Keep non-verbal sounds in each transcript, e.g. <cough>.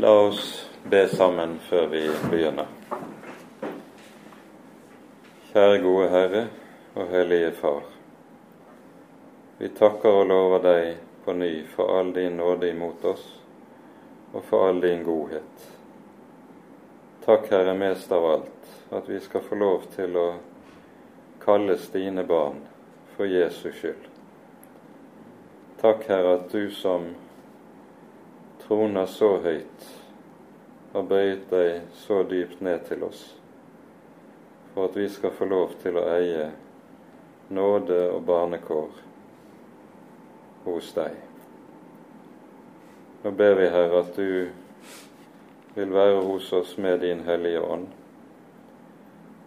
La oss be sammen før vi begynner. Kjære gode Herre og Hellige Far. Vi takker og lover deg på ny for all din nåde imot oss og for all din godhet. Takk, Herre, mest av alt, at vi skal få lov til å kalles dine barn for Jesus skyld. Takk, Herre, at du som troner så høyt, har bøyet deg så dypt ned til oss, for at vi skal få lov til å eie nåde og barnekår hos deg. Nå ber vi, Herre, at du vil være hos oss med din Hellige Ånd,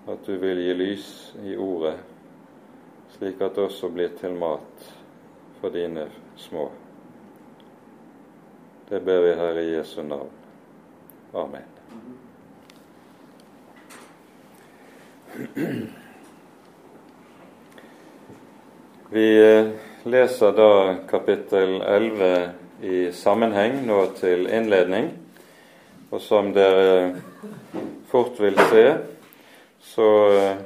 at du vil gi lys i ordet, slik at det også blir til mat for dine små. Det ber vi, Herre, Jesu navn. Amen. Vi eh, leser da kapittel 11 i sammenheng nå til innledning. Og som dere fort vil se, så eh,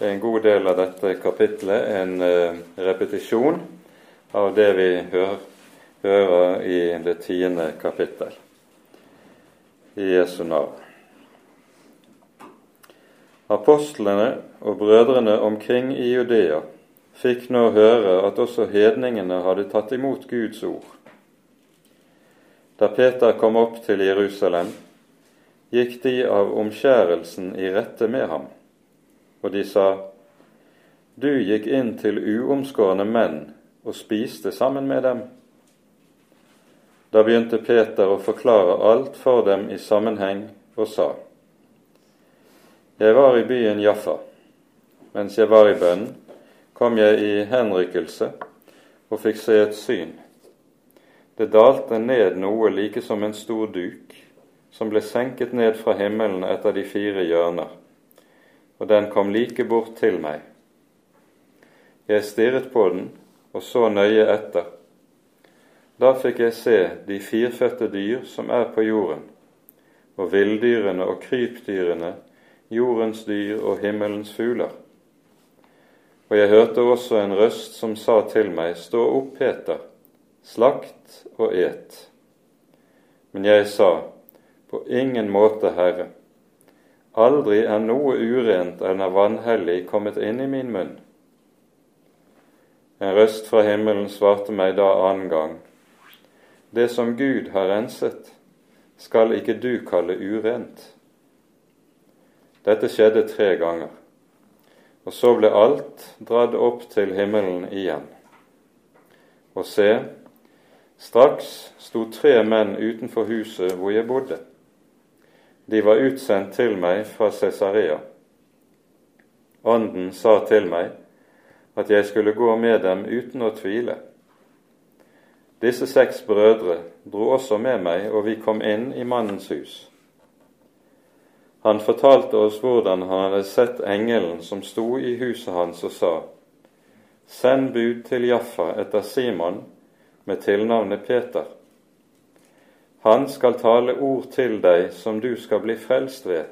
er en god del av dette kapitlet en eh, repetisjon av det vi hører, hører i det tiende kapittel i Jesu navn. Apostlene og brødrene omkring i Judea fikk nå høre at også hedningene hadde tatt imot Guds ord. Da Peter kom opp til Jerusalem, gikk de av omskjærelsen i rette med ham, og de sa, Du gikk inn til uomskårne menn og spiste sammen med dem. Da begynte Peter å forklare alt for dem i sammenheng og sa:" Jeg var i byen Jaffa. Mens jeg var i bønn, kom jeg i henrykkelse og fikk se et syn. Det dalte ned noe like som en stor duk, som ble senket ned fra himmelen etter de fire hjørner, og den kom like bort til meg. Jeg stirret på den og så nøye etter da fikk jeg se de firfødte dyr som er på jorden, og villdyrene og krypdyrene, jordens dyr og himmelens fugler. Og jeg hørte også en røst som sa til meg, Stå opp, Peter, slakt og et. Men jeg sa, På ingen måte, Herre. Aldri er noe urent eller vanhellig kommet inn i min munn. En røst fra himmelen svarte meg da annen gang, det som Gud har renset, skal ikke du kalle urent. Dette skjedde tre ganger, og så ble alt dratt opp til himmelen igjen. Og se, straks sto tre menn utenfor huset hvor jeg bodde. De var utsendt til meg fra Cesarea. Ånden sa til meg at jeg skulle gå med dem uten å tvile. Disse seks brødre dro også med meg, og vi kom inn i mannens hus. Han fortalte oss hvordan han hadde sett engelen som sto i huset hans og sa:" Send bud til Jaffa etter Simon med tilnavnet Peter. Han skal tale ord til deg som du skal bli frelst ved,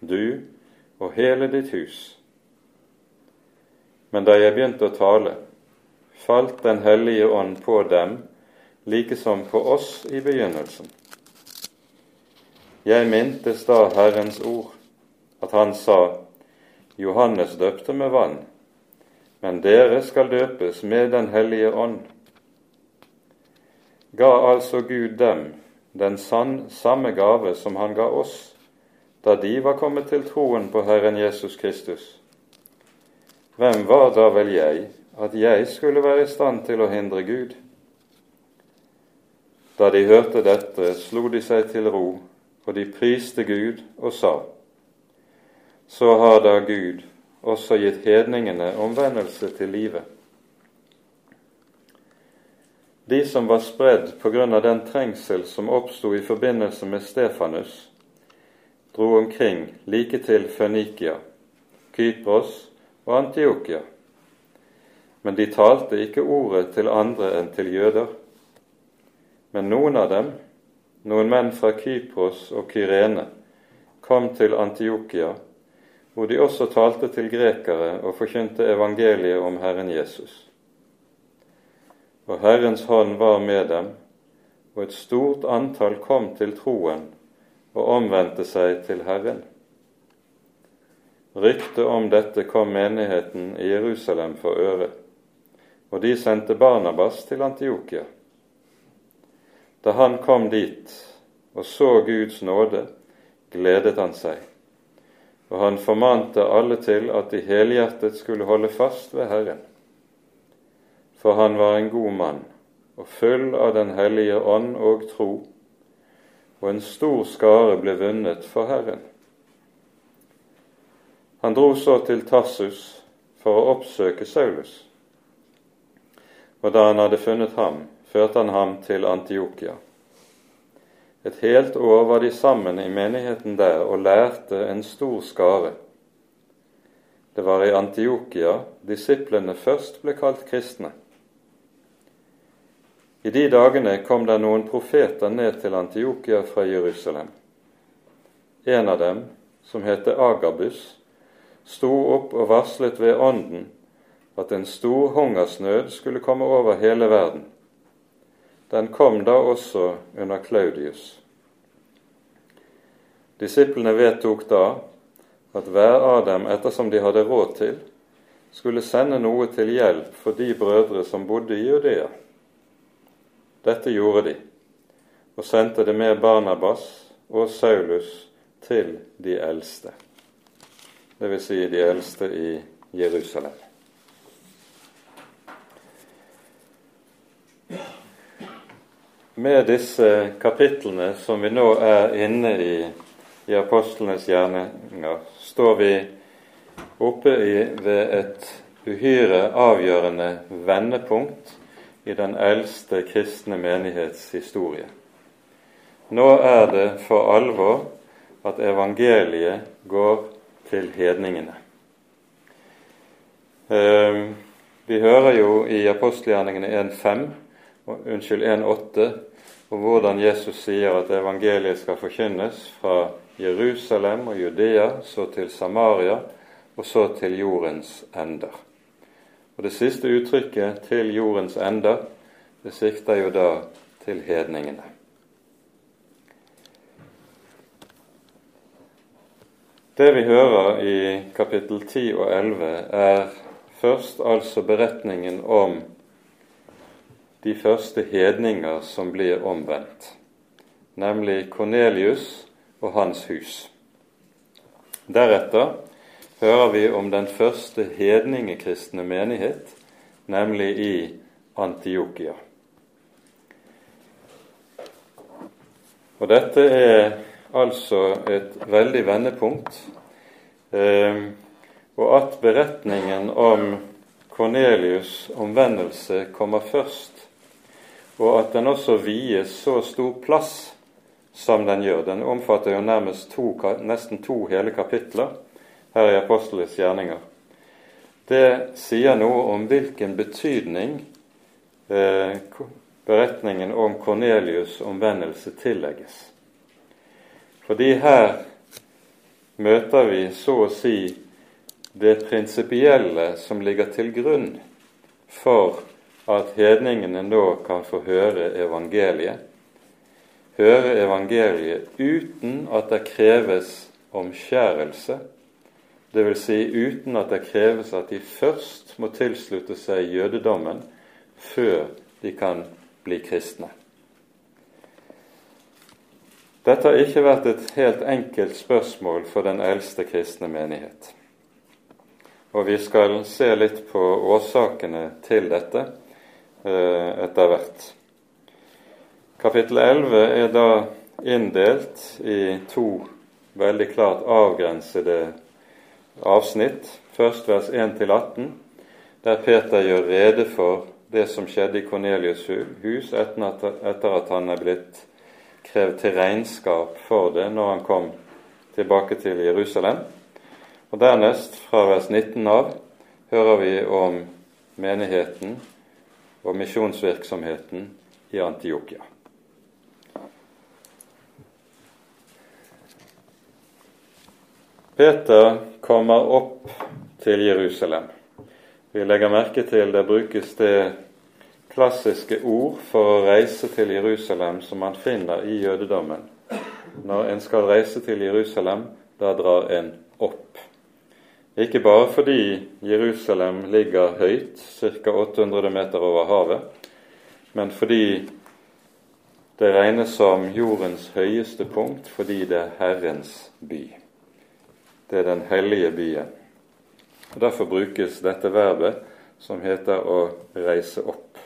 du og hele ditt hus. Men da jeg begynte å tale, falt Den hellige ånd på dem like som på oss i begynnelsen. Jeg mintes da Herrens ord, at han sa, Johannes døpte med vann, men dere skal døpes med Den hellige ånd. Ga altså Gud dem den samme gave som han ga oss, da de var kommet til troen på Herren Jesus Kristus. Hvem var da vel jeg, at jeg skulle være i stand til å hindre Gud? Da de hørte dette, slo de seg til ro, og de priste Gud og sa:" Så har da Gud også gitt hedningene omvendelse til livet. De som var spredd på grunn av den trengsel som oppsto i forbindelse med Stefanus, dro omkring like til Fønikia, Kypros og Antiokia. Men de talte ikke ordet til andre enn til jøder. Men noen av dem, noen menn fra Kypros og Kyrene kom til Antiokia, hvor de også talte til grekere og forkynte evangeliet om Herren Jesus. Og Herrens hånd var med dem, og et stort antall kom til troen og omvendte seg til Herren. Ryktet om dette kom menigheten i Jerusalem for øre, og de sendte Barnabas til Antiokia. Da han kom dit og så Guds nåde, gledet han seg, og han formante alle til at de helhjertet skulle holde fast ved Herren. For han var en god mann og full av Den hellige ånd og tro, og en stor skare ble vunnet for Herren. Han dro så til Tassus for å oppsøke Saulus, og da han hadde funnet ham, førte han ham til Antiokia. Et helt år var de sammen i menigheten der og lærte en stor skare. Det var i Antiokia disiplene først ble kalt kristne. I de dagene kom det noen profeter ned til Antiokia fra Jerusalem. En av dem, som het Agabus, sto opp og varslet ved Ånden at en stor hungersnød skulle komme over hele verden den kom da også under Claudius. Disiplene vedtok da at hver av dem, ettersom de hadde råd til, skulle sende noe til hjelp for de brødre som bodde i Judea. Dette gjorde de, og sendte det med Barnabas og Saulus til de eldste, dvs. Si de eldste i Jerusalem. Med disse kapitlene som vi nå er inne i i apostlenes gjerninger, står vi oppe i, ved et uhyre avgjørende vendepunkt i den eldste kristne menighets historie. Nå er det for alvor at evangeliet går til hedningene. Ehm, vi hører jo i apostelgjerningene 1.5 unnskyld, 1,8, og hvordan Jesus sier at evangeliet skal forkynnes fra Jerusalem og Judea, så til Samaria, og så til jordens ender. Og Det siste uttrykket 'til jordens ender' det sikter jo da til hedningene. Det vi hører i kapittel 10 og 11, er først altså beretningen om de første hedninger som blir omvendt, nemlig Kornelius og hans hus. Deretter hører vi om den første hedningekristne menighet, nemlig i Antiokia. Og dette er altså et veldig vendepunkt. Eh, og at beretningen om Kornelius' omvendelse kommer først, og at den også vies så stor plass som den gjør. Den omfatter jo nærmest to, nesten to hele kapitler her i Apostelets gjerninger. Det sier noe om hvilken betydning eh, beretningen om Kornelius' omvendelse tillegges. Fordi her møter vi så å si det prinsipielle som ligger til grunn for at hedningene nå kan få høre evangeliet, høre evangeliet uten at det kreves omskjærelse, dvs. Si uten at det kreves at de først må tilslutte seg jødedommen før de kan bli kristne. Dette har ikke vært et helt enkelt spørsmål for den eldste kristne menighet. Og vi skal se litt på årsakene til dette etter hvert. Kapittel 11 er da inndelt i to veldig klart avgrensede avsnitt. Først vers 1-18, der Peter gjør rede for det som skjedde i Kornelius' hus etter at han er blitt krevd til regnskap for det når han kom tilbake til Jerusalem. Og Dernest, fra vers 19 av, hører vi om menigheten og misjonsvirksomheten i Antiokia. Peter kommer opp til Jerusalem. Vi legger merke til det brukes det klassiske ord for å reise til Jerusalem som man finner i jødedommen. Når en skal reise til Jerusalem, da drar en ikke bare fordi Jerusalem ligger høyt, ca. 800 meter over havet, men fordi det regnes som jordens høyeste punkt fordi det er Herrens by. Det er den hellige byen. Og Derfor brukes dette verbet som heter å reise opp.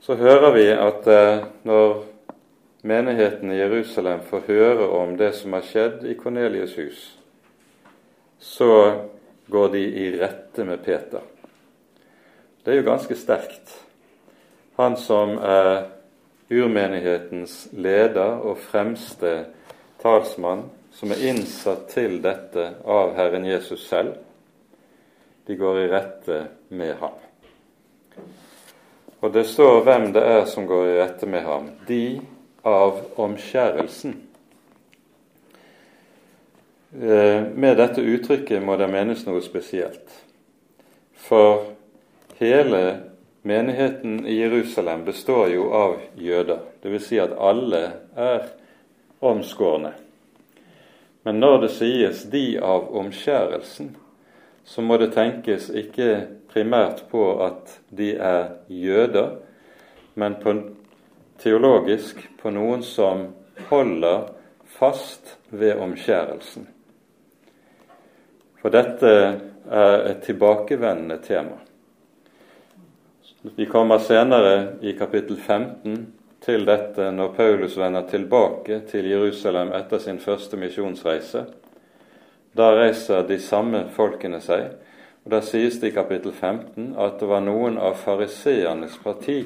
Så hører vi at eh, når menigheten i Jerusalem får høre om det som har skjedd i Kornelius' hus, så går de i rette med Peter. Det er jo ganske sterkt. Han som er urmenighetens leder og fremste talsmann, som er innsatt til dette av Herren Jesus selv, de går i rette med ham. Og det står hvem det er som går i rette med ham. De av omskjærelsen. Eh, med dette uttrykket må det menes noe spesielt. For hele menigheten i Jerusalem består jo av jøder. Dvs. Si at alle er omskårne. Men når det sies 'de av omskjærelsen', så må det tenkes ikke primært på at de er jøder, men på, teologisk på noen som holder fast ved omskjærelsen. For dette er et tilbakevendende tema. Vi kommer senere i kapittel 15 til dette når Paulus vender tilbake til Jerusalem etter sin første misjonsreise. Da reiser de samme folkene seg, og da sies det i kapittel 15 at det var noen av fariseernes parti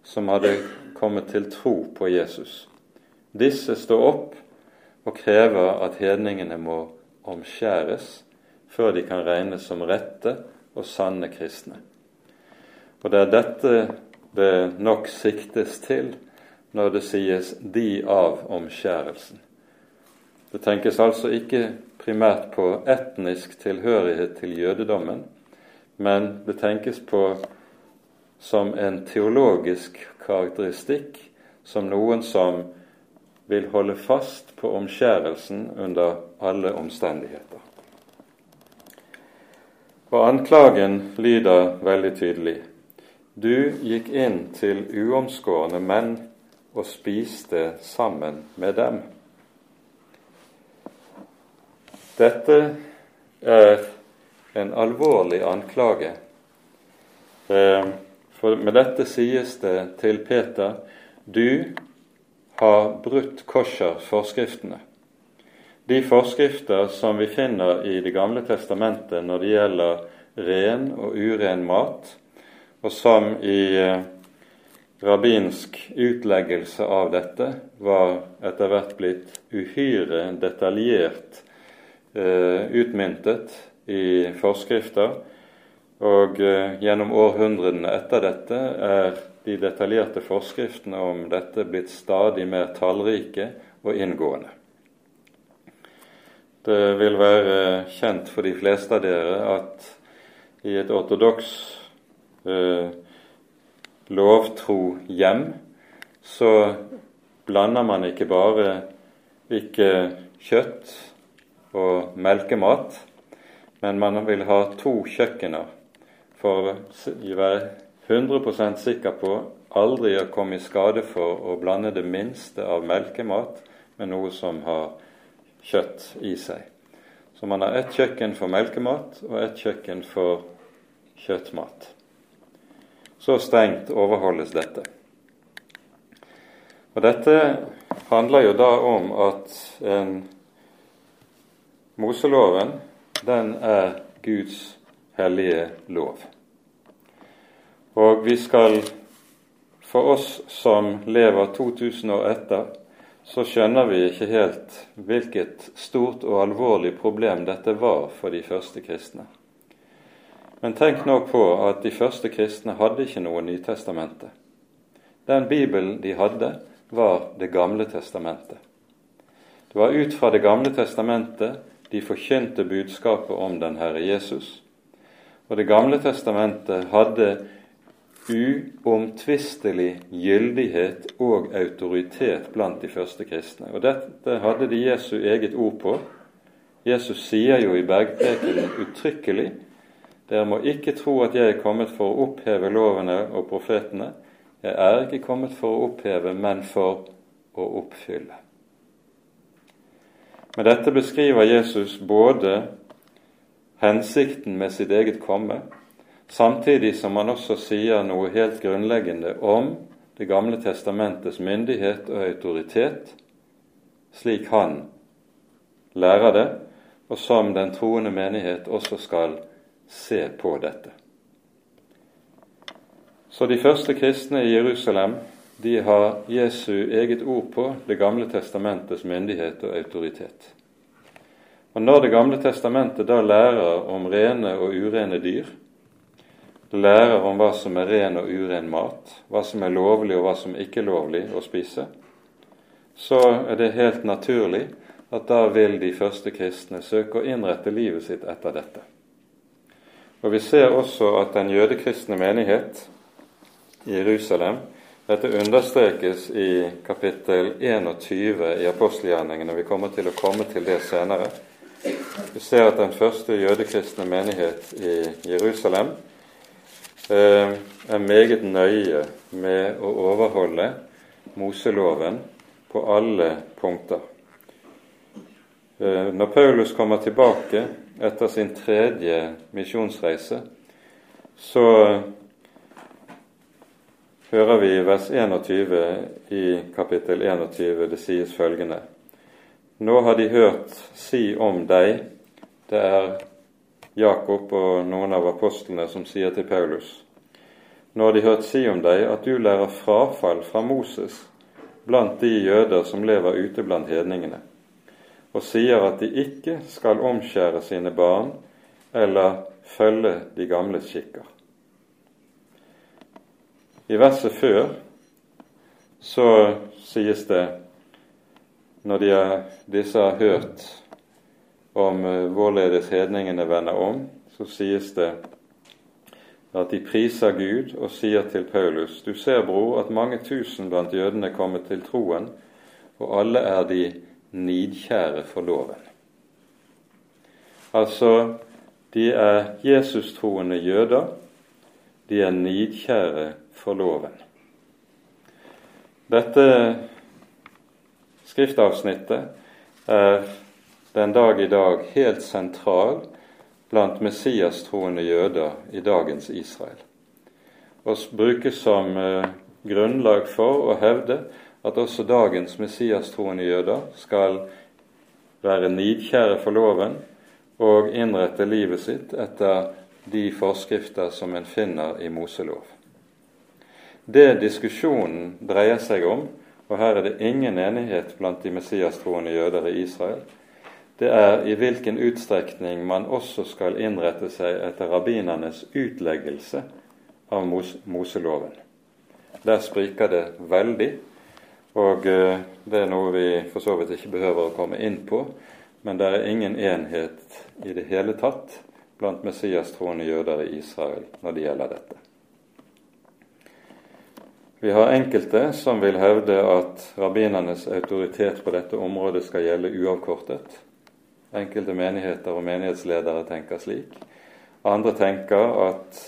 som hadde kommet til tro på Jesus. Disse står opp og krever at hedningene må omskjæres før de kan regnes som rette og sanne kristne. Og det er dette det nok siktes til når det sies 'de av omskjærelsen'. Det tenkes altså ikke primært på etnisk tilhørighet til jødedommen, men det tenkes på som en teologisk karakteristikk, som noen som vil holde fast på omskjærelsen under alle omstendigheter. Og anklagen lyder veldig tydelig du gikk inn til uomskårne menn og spiste sammen med dem. Dette er en alvorlig anklage. Eh, for med dette sies det til Peter du har brutt kosher-forskriftene. De forskrifter som vi finner i Det gamle testamentet når det gjelder ren og uren mat, og som i eh, rabbinsk utleggelse av dette var etter hvert blitt uhyre detaljert eh, utmyntet i forskrifter. Og eh, gjennom århundrene etter dette er de detaljerte forskriftene om dette blitt stadig mer tallrike og inngående. Det vil være kjent for de fleste av dere at i et ortodoks eh, lovtro hjem, så blander man ikke bare ikke kjøtt og melkemat, men man vil ha to kjøkkener for å være 100% sikker på aldri å komme i skade for å blande det minste av melkemat med noe som har kjøtt i seg. Så man har ett kjøkken for melkemat og ett kjøkken for kjøttmat. Så strengt overholdes dette. Og Dette handler jo da om at en Moseloven den er Guds hellige lov. Og vi skal, for oss som lever 2000 år etter, så skjønner vi ikke helt hvilket stort og alvorlig problem dette var for de første kristne. Men tenk nå på at de første kristne hadde ikke noe Nytestamentet. Den Bibelen de hadde, var Det gamle testamentet. Det var ut fra Det gamle testamentet de forkynte budskapet om den Herre Jesus. Og Det gamle testamentet hadde uomtvistelig gyldighet og autoritet blant de første kristne. Og Dette hadde de Jesu eget ord på. Jesus sier jo i bergprekenen uttrykkelig dere må ikke tro at jeg er kommet for å oppheve lovene og profetene. Jeg er ikke kommet for å oppheve, men for å oppfylle. Med dette beskriver Jesus både hensikten med sitt eget komme, samtidig som han også sier noe helt grunnleggende om Det gamle testamentets myndighet og autoritet, slik han lærer det, og som den troende menighet også skal se på dette. Så de første kristne i Jerusalem de har Jesu eget ord på Det gamle testamentets myndighet og autoritet. Og Når Det gamle testamentet da lærer om rene og urene dyr, lærer om hva som er ren og uren mat, hva som er lovlig og hva som ikke er lovlig å spise, så er det helt naturlig at da vil de første kristne søke å innrette livet sitt etter dette. Og Vi ser også at den jødekristne menighet i Jerusalem dette understrekes i kapittel 21 i apostelgjerningene. Vi kommer til å komme til det senere. Vi ser at den første jødekristne menighet i Jerusalem er meget nøye med å overholde Moseloven på alle punkter. Eh, når Paulus kommer tilbake etter sin tredje misjonsreise, så hører vi i vers 21 i kapittel 21 det sies følgende Nå har de hørt si om deg Det er Jakob og noen av apostlene som sier til Paulus Nå har de hørt si om deg at du lærer frafall fra Moses blant de jøder som lever ute blant hedningene, og sier at de ikke skal omskjære sine barn eller følge de gamles skikker. I verset før så sies det, når de er, disse har hørt om uh, hvorledes hedningene vender om, så sies det at de priser Gud og sier til Paulus Du ser, bror, at mange tusen blant jødene kommer til troen, og alle er de nidkjære for loven. Altså, de er Jesus-troende jøder. De er nidkjære for loven. Dette skriftavsnittet er den dag i dag helt sentral blant Messias-troende jøder i dagens Israel, og brukes som eh, grunnlag for å hevde at også dagens Messias-troende jøder skal være nidkjære for loven og innrette livet sitt etter de forskrifter som en finner i Moselov. Det diskusjonen dreier seg om, og her er det ingen enighet blant de messiastroende jøder i Israel, det er i hvilken utstrekning man også skal innrette seg etter rabbinernes utleggelse av Mos Moseloven. Der spriker det veldig, og eh, det er noe vi for så vidt ikke behøver å komme inn på, men det er ingen enhet i det hele tatt blant messiastroende jøder i Israel når det gjelder dette. Vi har enkelte som vil hevde at rabbinernes autoritet på dette området skal gjelde uavkortet. Enkelte menigheter og menighetsledere tenker slik. Andre tenker at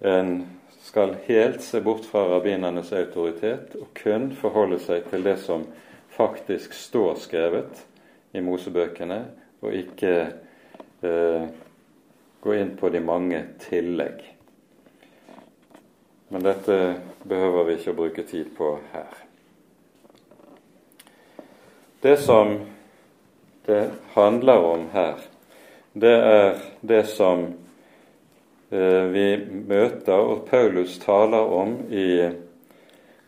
en skal helt se bort fra rabbinernes autoritet og kun forholde seg til det som faktisk står skrevet i Mosebøkene, og ikke eh, gå inn på de mange tillegg. Men dette behøver vi ikke å bruke tid på her. Det som det handler om her, det er det som eh, vi møter, og Paulus taler om i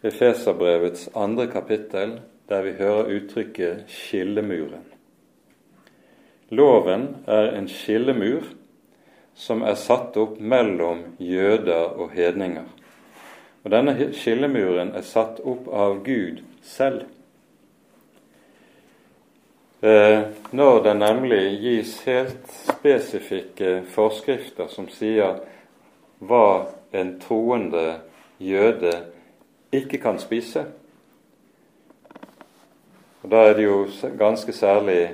Efeserbrevets andre kapittel, der vi hører uttrykket 'skillemuren'. Loven er en skillemur som er satt opp mellom jøder og hedninger. Og Denne skillemuren er satt opp av Gud selv. Eh, når det nemlig gis helt spesifikke forskrifter som sier hva en troende jøde ikke kan spise. Og Da er det jo ganske særlig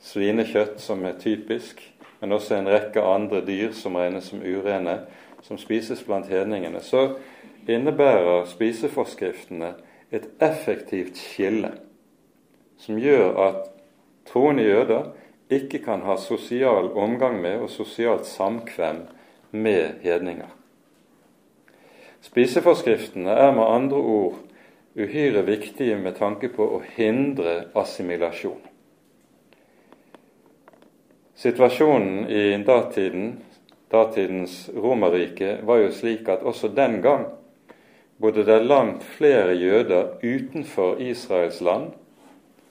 svinekjøtt som er typisk, men også en rekke andre dyr som regnes som urene, som spises blant hedningene. Så innebærer spiseforskriftene et effektivt skille som gjør at troende jøder ikke kan ha sosial omgang med og sosialt samkvem med hedninger. Spiseforskriftene er med andre ord uhyre viktige med tanke på å hindre assimilasjon. Situasjonen i datiden, datidens Romerrike var jo slik at også den gang bodde det langt flere jøder utenfor Israels land,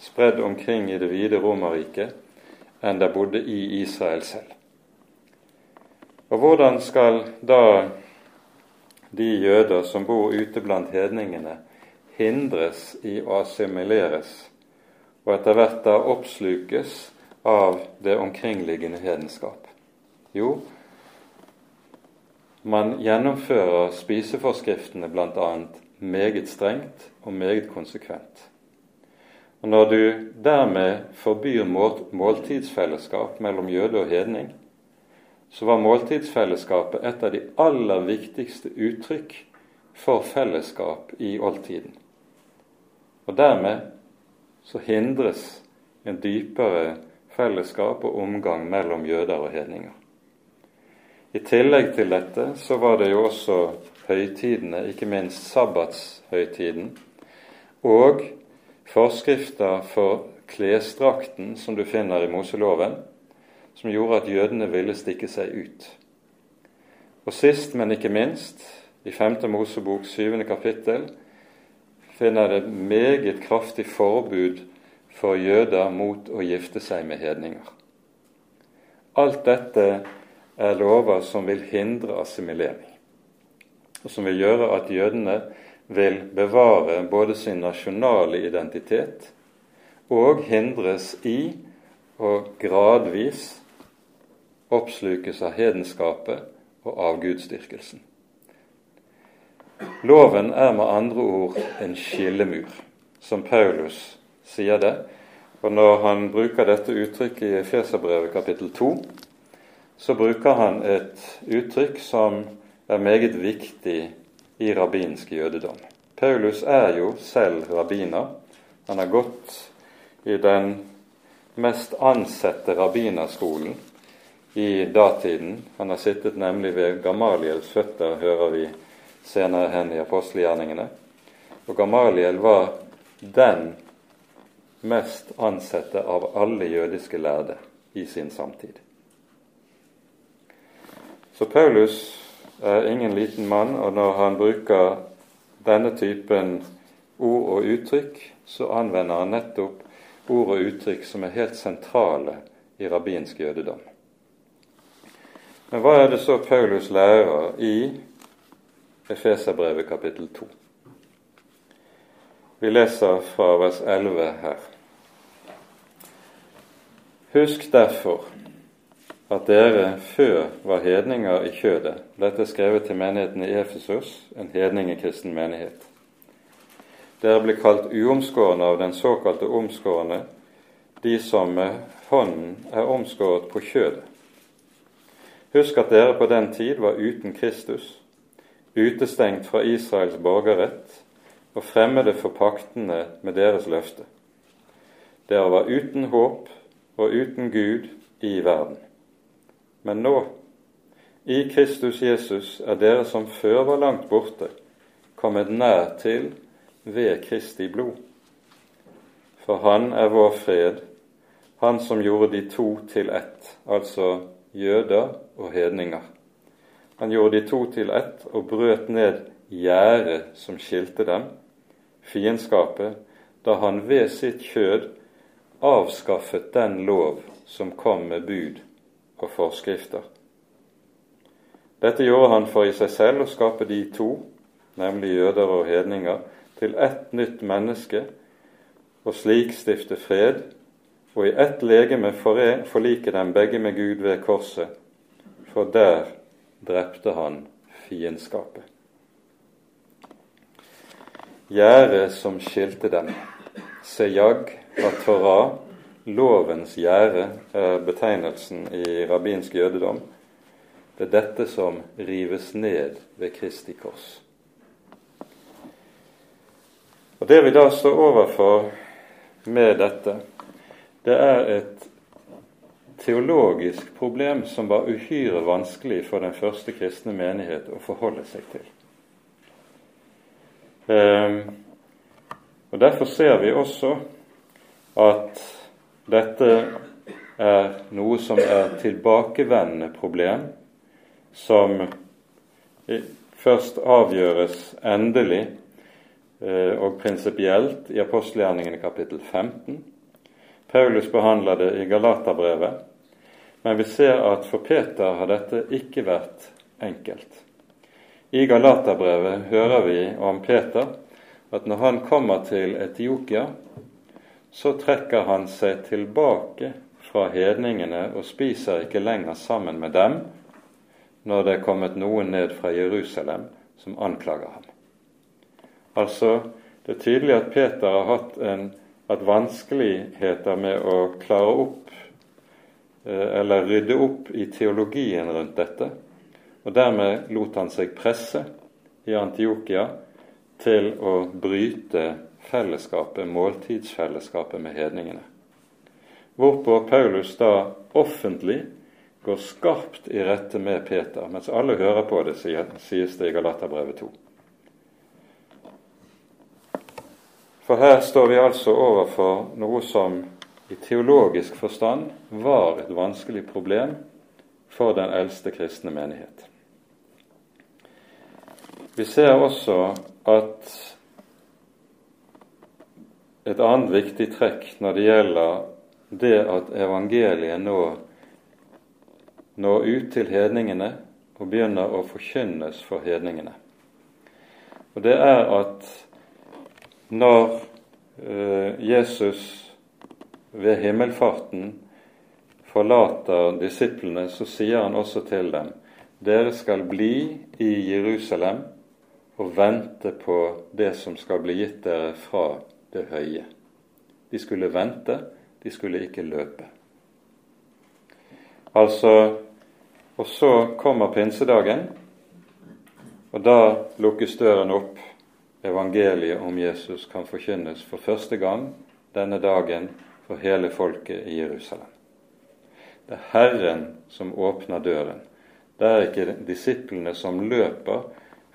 spredd omkring i det vide Romerriket, enn der bodde i Israel selv. Og hvordan skal da de jøder som bor ute blant hedningene, hindres i å assimileres og etter hvert da oppslukes av det omkringliggende hedenskap? Jo, man gjennomfører spiseforskriftene bl.a. meget strengt og meget konsekvent. Og Når du dermed forbyr måltidsfellesskap mellom jøde og hedning, så var måltidsfellesskapet et av de aller viktigste uttrykk for fellesskap i oldtiden. Og dermed så hindres en dypere fellesskap og omgang mellom jøder og hedninger. I tillegg til dette så var det jo også høytidene, ikke minst sabbatshøytiden, og forskrifter for klesdrakten som du finner i Moseloven, som gjorde at jødene ville stikke seg ut. Og sist, men ikke minst, i 5. Mosebok 7. kapittel finner det meget kraftig forbud for jøder mot å gifte seg med hedninger. Alt dette er lover som vil hindre assimilering, og som vil gjøre at jødene vil bevare både sin nasjonale identitet og hindres i å gradvis oppslukes av hedenskapet og avgudsdyrkelsen. Loven er med andre ord en skillemur, som Paulus sier det. Og når han bruker dette uttrykket i Efeserbrevet kapittel 2, så bruker han et uttrykk som er meget viktig i rabbinsk jødedom. Paulus er jo selv rabbiner. Han har gått i den mest ansette rabbinerskolen i datiden. Han har sittet nemlig ved Gamaliels føtter, hører vi senere hen i apostelgjerningene. Og Gamaliel var den mest ansette av alle jødiske lærde i sin samtid. Så Paulus er ingen liten mann, og når han bruker denne typen ord og uttrykk, så anvender han nettopp ord og uttrykk som er helt sentrale i rabbinsk jødedom. Men hva er det så Paulus lærer i Efeserbrevet kapittel 2? Vi leser fra vers 11 her. Husk derfor at dere før var hedninger i kjødet. Dette er skrevet til menigheten i Efesus, en hedningekristen menighet. Dere ble kalt uomskårne av den såkalte omskårne, de som med hånden er omskåret på kjødet. Husk at dere på den tid var uten Kristus, utestengt fra Israels borgerrett og fremmede for paktene med deres løfte. Dere var uten håp og uten Gud i verden. Men nå, i Kristus Jesus, er dere som før var langt borte, kommet nær til ved Kristi blod. For Han er vår fred, Han som gjorde de to til ett, altså jøder og hedninger. Han gjorde de to til ett og brøt ned gjerdet som skilte dem, fiendskapet, da han ved sitt kjød avskaffet den lov som kom med bud og forskrifter. Dette gjorde han for i seg selv å skape de to, nemlig jøder og hedninger, til ett nytt menneske, og slik stifte fred, og i ett legeme forlike dem begge med Gud ved korset, for der drepte han fiendskapet. Gjerdet som skilte dem, sejag fra Torah, lovens gjerde, er betegnelsen i rabbinsk jødedom. Det er dette som rives ned ved Kristi kors. Og Det vi da står overfor med dette, det er et teologisk problem som var uhyre vanskelig for den første kristne menighet å forholde seg til. Um, og Derfor ser vi også at dette er noe som er tilbakevendende problem, som først avgjøres endelig eh, og prinsipielt i apostelgjerningene kapittel 15. Paulus behandler det i Galaterbrevet, men vi ser at for Peter har dette ikke vært enkelt. I Galaterbrevet hører vi om Peter at når han kommer til Etiokia, så trekker han seg tilbake fra hedningene og spiser ikke lenger sammen med dem når det er kommet noen ned fra Jerusalem som anklager ham. Altså, det er tydelig at Peter har hatt, en, at vanskeligheter med å klare opp Eh, eller rydde opp i teologien rundt dette. Og dermed lot han seg presse i Antiokia til å bryte fellesskapet, måltidsfellesskapet med hedningene. Hvorpå Paulus da offentlig går skarpt i rette med Peter, mens alle hører på det, sies det i Galaterbrevet 2. For her står vi altså overfor noe som i teologisk forstand var et vanskelig problem for den eldste kristne menighet. Vi ser også at et annet viktig trekk når det gjelder det at evangeliet nå når ut til hedningene og begynner å forkynnes for hedningene. Og det er at når eh, Jesus ved himmelfarten forlater disiplene, så sier han også til dem dere skal bli i Jerusalem og vente på det som skal bli gitt dere fra det høye. De skulle vente, de skulle ikke løpe. Altså Og så kommer pinsedagen, og da lukkes døren opp. Evangeliet om Jesus kan forkynnes for første gang denne dagen for hele folket i Jerusalem. Det er Herren som åpner døren. Det er ikke disiplene som løper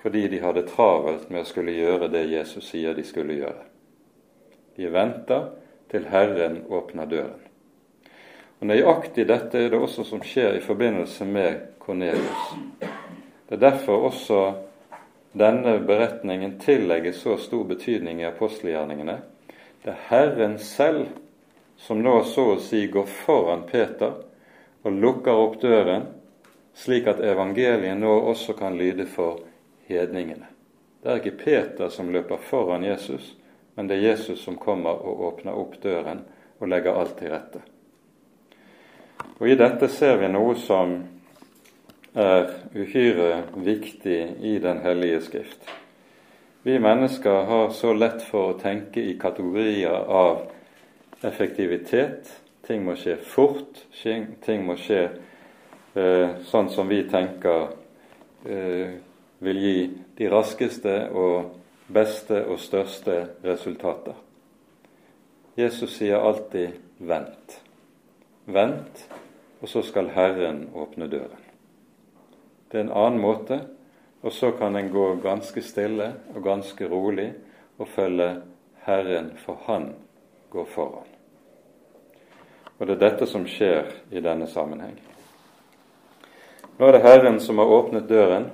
fordi de hadde travelt med å skulle gjøre det Jesus sier de skulle gjøre. De venter til Herren åpner døren. Og Nøyaktig dette er det også som skjer i forbindelse med Kornelius. Det er derfor også denne beretningen tillegges så stor betydning i apostelgjerningene. Det er Herren selv som nå så å si går foran Peter og lukker opp døren, slik at evangeliet nå også kan lyde for hedningene. Det er ikke Peter som løper foran Jesus, men det er Jesus som kommer og åpner opp døren og legger alt til rette. Og I dette ser vi noe som er uhyre viktig i Den hellige skrift. Vi mennesker har så lett for å tenke i kategorier av effektivitet. Ting må skje fort. Ting må skje eh, sånn som vi tenker eh, vil gi de raskeste og beste og største resultater. Jesus sier alltid 'vent'. Vent, og så skal Herren åpne døren. Det er en annen måte, og så kan en gå ganske stille og ganske rolig og følge Herren, for Han går foran. Og det er dette som skjer i denne sammenheng. Nå er det Herren som har åpnet døren,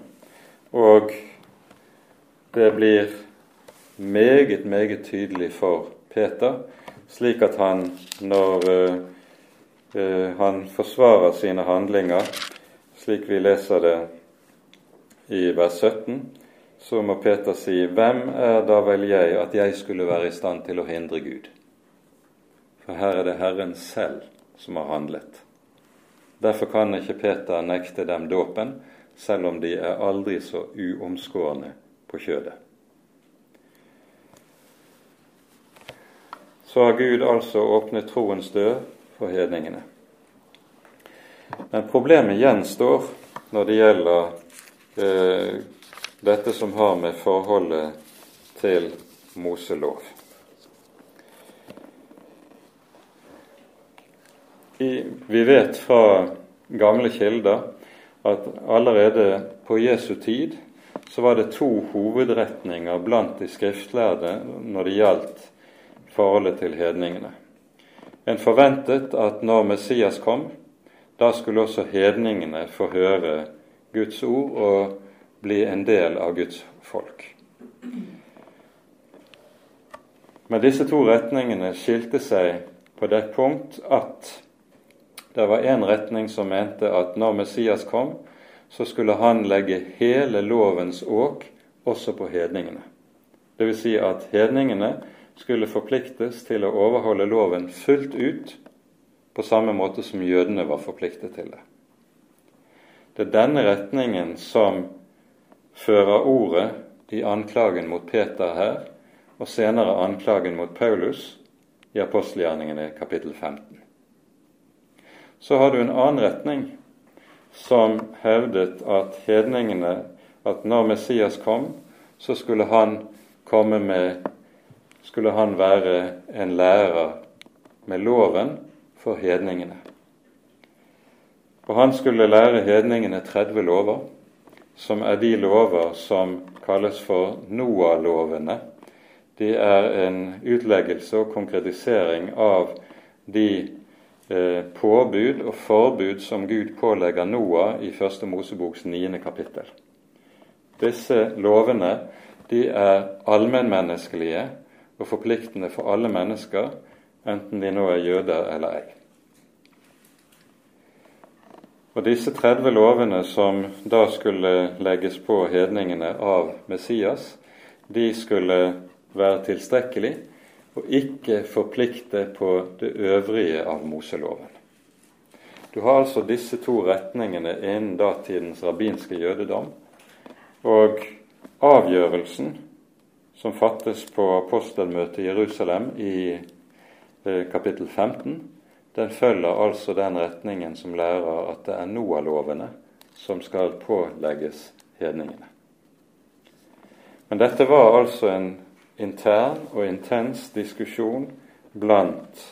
og det blir meget, meget tydelig for Peter, slik at han, når uh, han forsvarer sine handlinger, slik vi leser det i vers 17, så må Peter si:" Hvem er da vel jeg at jeg skulle være i stand til å hindre Gud? for her er det Herren selv som har handlet. Derfor kan ikke Peter nekte dem dåpen, selv om de er aldri så uomskårne på kjødet. Så har Gud altså åpnet troens dør for hedningene. Men problemet gjenstår når det gjelder eh, dette som har med forholdet til Moselov. I, vi vet fra gamle kilder at allerede på Jesu tid så var det to hovedretninger blant de skriftlærde når det gjaldt forholdet til hedningene. En forventet at når Messias kom, da skulle også hedningene få høre Guds ord og bli en del av Guds folk. Men disse to retningene skilte seg på det punkt at det var én retning som mente at når Messias kom, så skulle han legge hele lovens åk også på hedningene. Dvs. Si at hedningene skulle forpliktes til å overholde loven fullt ut, på samme måte som jødene var forpliktet til det. Det er denne retningen som fører ordet i anklagen mot Peter her, og senere anklagen mot Paulus i apostelgjerningene kapittel 15. Så har du en annen retning som hevdet at hedningene at når Messias kom, så skulle han komme med skulle han være en lærer med loven for hedningene. Og han skulle lære hedningene 30 lover, som er de lover som kalles for Noah-lovene. De er en utleggelse og konkretisering av de eh, påbud og forbud som Gud pålegger Noah i Første Moseboks niende kapittel. Disse lovene de er allmennmenneskelige og forpliktende for alle mennesker, enten de nå er jøder eller ei. Og disse 30 lovene som da skulle legges på hedningene av Messias, de skulle være tilstrekkelig og ikke forplikte på det øvrige av Moseloven. Du har altså disse to retningene innen datidens rabbinske jødedom. Og avgjørelsen som fattes på apostelmøtet i Jerusalem i eh, kapittel 15, den følger altså den retningen som lærer at det er Noah-lovene som skal pålegges hedningene. Men dette var altså en intern og intens diskusjon blant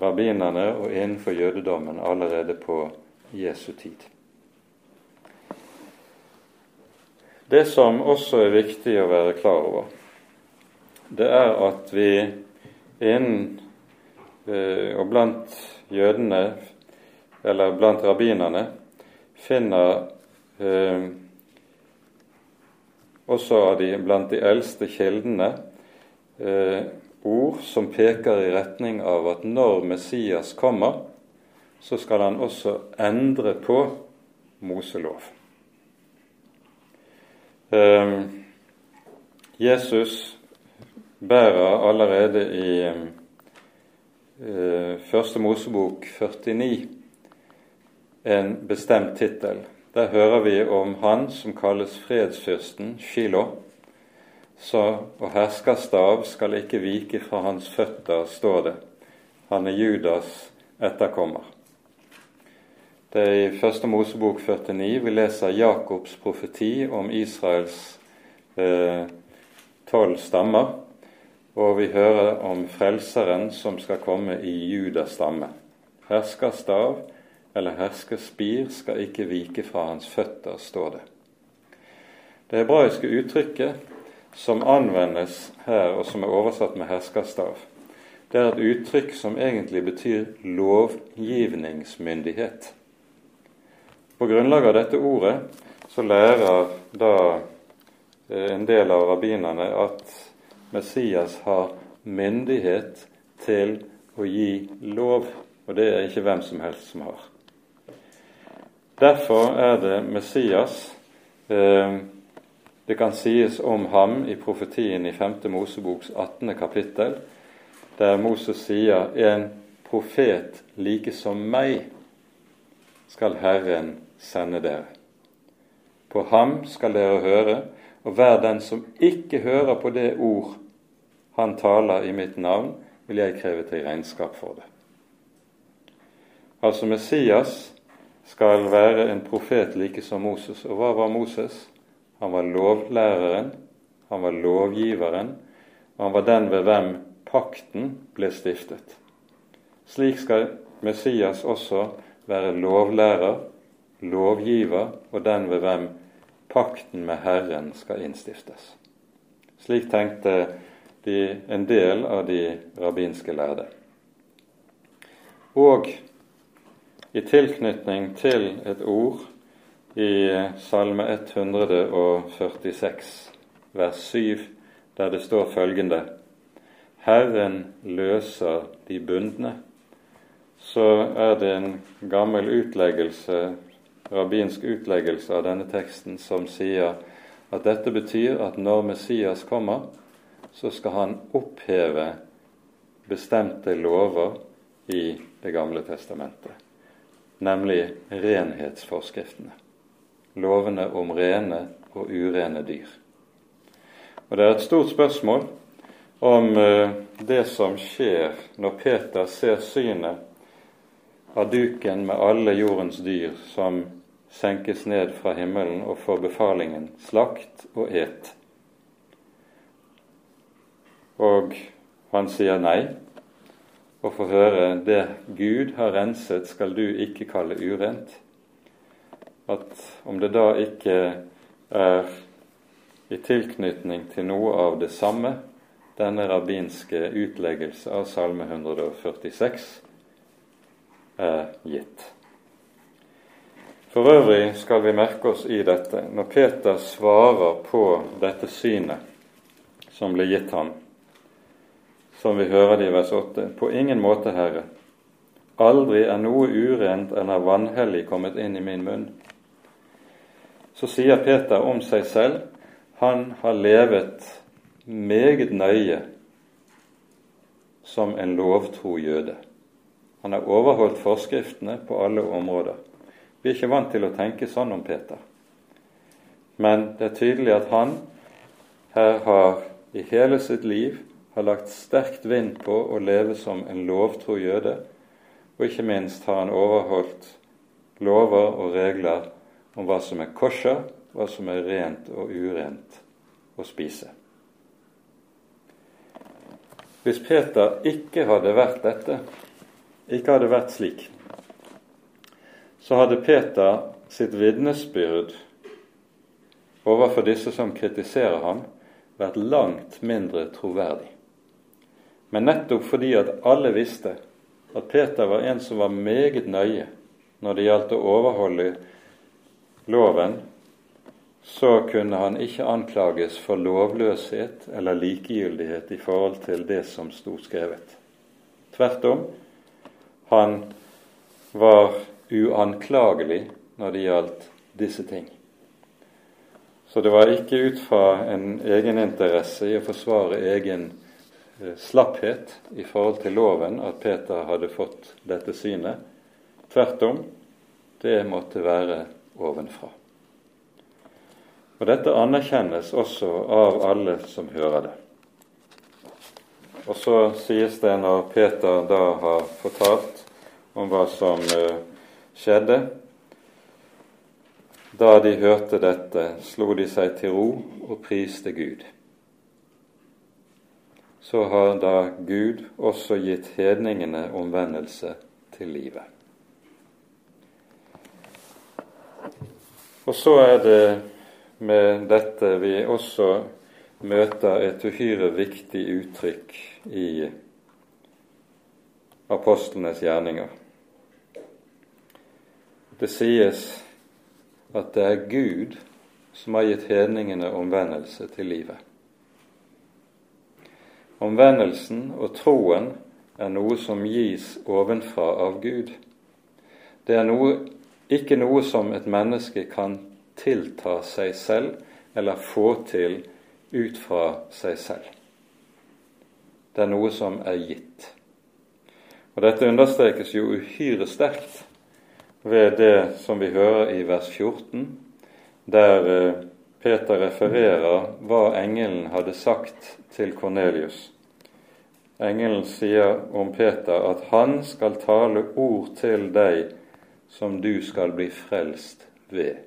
rabbinerne og innenfor jødedommen allerede på Jesu tid. Det som også er viktig å være klar over, det er at vi innen Eh, og blant jødene, eller blant rabbinerne, finner eh, også av de, blant de eldste kildene eh, ord som peker i retning av at når Messias kommer, så skal han også endre på Moselov. Eh, Jesus bærer allerede i Eh, første Mosebok 49 en bestemt tittel. Der hører vi om han som kalles fredsfyrsten, Shilo. Så, og herskerstav skal ikke vike fra hans føtter, står det. Han er Judas etterkommer. Det er i Første Mosebok 49 vi leser Jakobs profeti om Israels eh, tolv eh, stammer og vi hører om Frelseren som skal komme i Judas stamme. Herskerstav eller herskerspir skal ikke vike fra hans føtter, står det. Det hebraiske uttrykket som anvendes her, og som er oversatt med herskerstav, det er et uttrykk som egentlig betyr lovgivningsmyndighet. På grunnlag av dette ordet så lærer da eh, en del av rabbinerne at Messias har myndighet til å gi lov, og det er ikke hvem som helst som har. Derfor er det Messias eh, Det kan sies om ham i profetien i 5. Moseboks 18. kapittel der Moses sier 'en profet like som meg skal Herren sende dere'. På ham skal dere høre, og hver den som ikke hører på det ord han taler i mitt navn, vil jeg kreve til regnskap for det. Altså Messias skal være en profet like som Moses. Og hva var Moses? Han var lovlæreren, han var lovgiveren, og han var den ved hvem pakten ble stiftet. Slik skal Messias også være lovlærer, lovgiver og den ved hvem pakten med Herren skal innstiftes. Slik tenkte de, en del av de rabbinske lærde. Og i tilknytning til et ord i Salme 146, vers 7, der det står følgende Herren løser de bundne, så er det en gammel utleggelse, rabbinsk utleggelse av denne teksten som sier at dette betyr at når Messias kommer, så skal han oppheve bestemte lover i Det gamle testamentet, nemlig renhetsforskriftene. Lovene om rene og urene dyr. Og Det er et stort spørsmål om eh, det som skjer når Peter ser synet av duken med alle jordens dyr som senkes ned fra himmelen og får befalingen slakt og et. Og han sier nei, og få høre det Gud har renset, skal du ikke kalle urent. At om det da ikke er i tilknytning til noe av det samme, denne rabbinske utleggelse av Salme 146 er gitt. For øvrig skal vi merke oss i dette, når Peter svarer på dette synet som ble gitt ham, som vi hører det i vers 8. På ingen måte, Herre. Aldri er noe urent eller vanhellig kommet inn i min munn. Så sier Peter om seg selv han har levet meget nøye som en lovtro jøde. Han har overholdt forskriftene på alle områder. Vi er ikke vant til å tenke sånn om Peter. Men det er tydelig at han her har i hele sitt liv har lagt sterkt vind på å leve som en lovtro jøde, og ikke minst har han overholdt lover og regler om hva som er kosher, hva som er rent og urent å spise. Hvis Peter ikke hadde vært dette, ikke hadde vært slik, så hadde Peter sitt vitnesbyrd overfor disse som kritiserer ham, vært langt mindre troverdig. Men nettopp fordi at alle visste at Peter var en som var meget nøye når det gjaldt å overholde loven, så kunne han ikke anklages for lovløshet eller likegyldighet i forhold til det som sto skrevet. Tvert om, han var uanklagelig når det gjaldt disse ting. Så det var ikke ut fra en egeninteresse i å forsvare egen slapphet i forhold til loven at Peter hadde fått dette synet. Tvert om, det måtte være ovenfra. Og Dette anerkjennes også av alle som hører det. Og så sies det når Peter da har fortalt om hva som uh, skjedde Da de hørte dette, slo de seg til ro og priste Gud så har da Gud også gitt hedningene omvendelse til livet. Og så er det med dette vi også møter et uhyre viktig uttrykk i apostlenes gjerninger. Det sies at det er Gud som har gitt hedningene omvendelse til livet. Omvendelsen og troen er noe som gis ovenfra av Gud. Det er noe, ikke noe som et menneske kan tilta seg selv eller få til ut fra seg selv. det er noe som er gitt. Og Dette understrekes jo uhyre sterkt ved det som vi hører i vers 14, der eh, Peter refererer hva engelen hadde sagt til Kornelius. Engelen sier om Peter at han skal tale ord til deg som du skal bli frelst ved,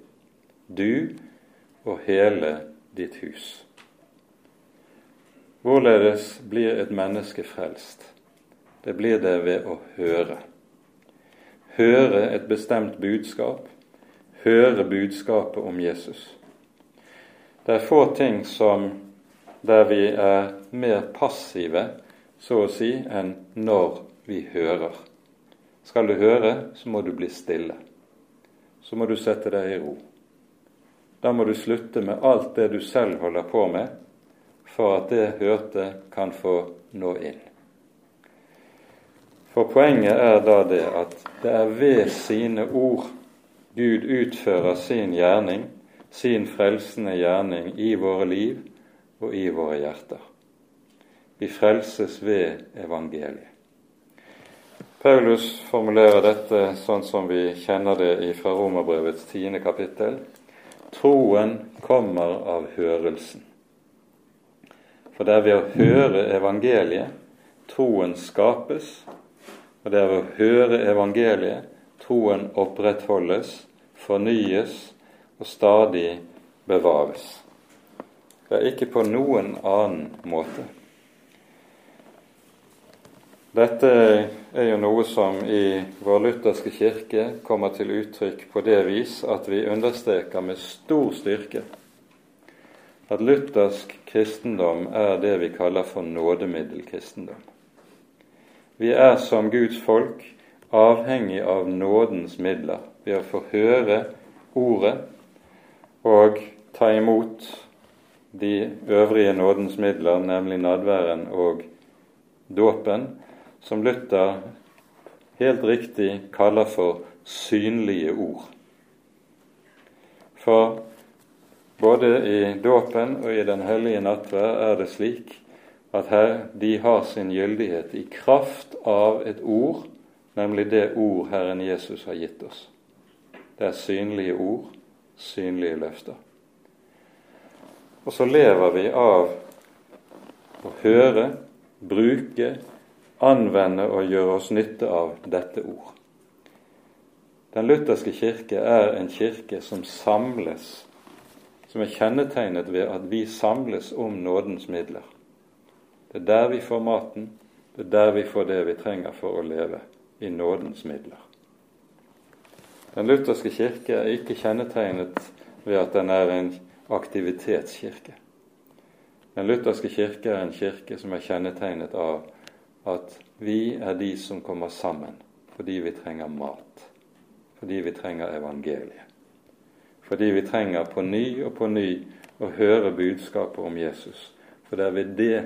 du og hele ditt hus. Hvorledes blir et menneske frelst? Det blir det ved å høre. Høre et bestemt budskap, høre budskapet om Jesus. Det er få ting som der vi er mer passive så å si, enn når vi hører. Skal du høre, så må du bli stille. Så må du sette deg i ro. Da må du slutte med alt det du selv holder på med, for at det hørte kan få nå inn. For poenget er da det at det er ved sine ord Gud utfører sin gjerning, sin frelsende gjerning, i våre liv og i våre hjerter. Vi frelses ved evangeliet. Paulus formulerer dette sånn som vi kjenner det fra Romerbrevets tiende kapittel. Troen kommer av hørelsen. For det er ved å høre evangeliet troen skapes, og det er ved å høre evangeliet troen opprettholdes, fornyes og stadig bevares. Er ikke på noen annen måte. Dette er jo noe som i vår lutherske kirke kommer til uttrykk på det vis at vi understreker med stor styrke at luthersk kristendom er det vi kaller for nådemiddelkristendom. Vi er som Guds folk avhengig av nådens midler ved å få høre Ordet og ta imot de øvrige nådens midler, nemlig nadværen og dåpen, som Luther helt riktig kaller for synlige ord. For både i dåpen og i Den hellige nattverd er det slik at her de har sin gyldighet i kraft av et ord, nemlig det ord Herren Jesus har gitt oss. Det er synlige ord, synlige løfter. Og så lever vi av å høre, bruke, anvende og gjøre oss nytte av dette ord. Den lutherske kirke er en kirke som samles, som er kjennetegnet ved at vi samles om nådens midler. Det er der vi får maten, det er der vi får det vi trenger for å leve, i nådens midler. Den lutherske kirke er ikke kjennetegnet ved at den er en aktivitetskirke. Den lutherske kirke er en kirke som er kjennetegnet av at vi er de som kommer sammen fordi vi trenger mat, fordi vi trenger evangeliet. Fordi vi trenger på ny og på ny å høre budskapet om Jesus. For det er ved det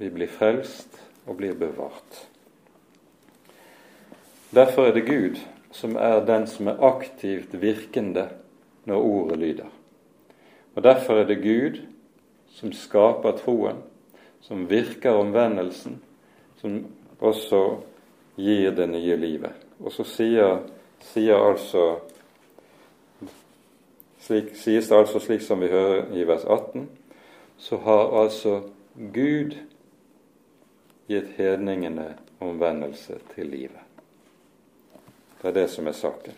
vi blir frelst og blir bevart. Derfor er det Gud som er den som er aktivt virkende når ordet lyder. Og derfor er det Gud som skaper troen, som virker omvendelsen, som også gir det nye livet. Og så sier, sier altså slik, sies det altså slik som vi hører i vers 18, så har altså Gud gitt hedningene omvendelse til livet. Det er det som er saken.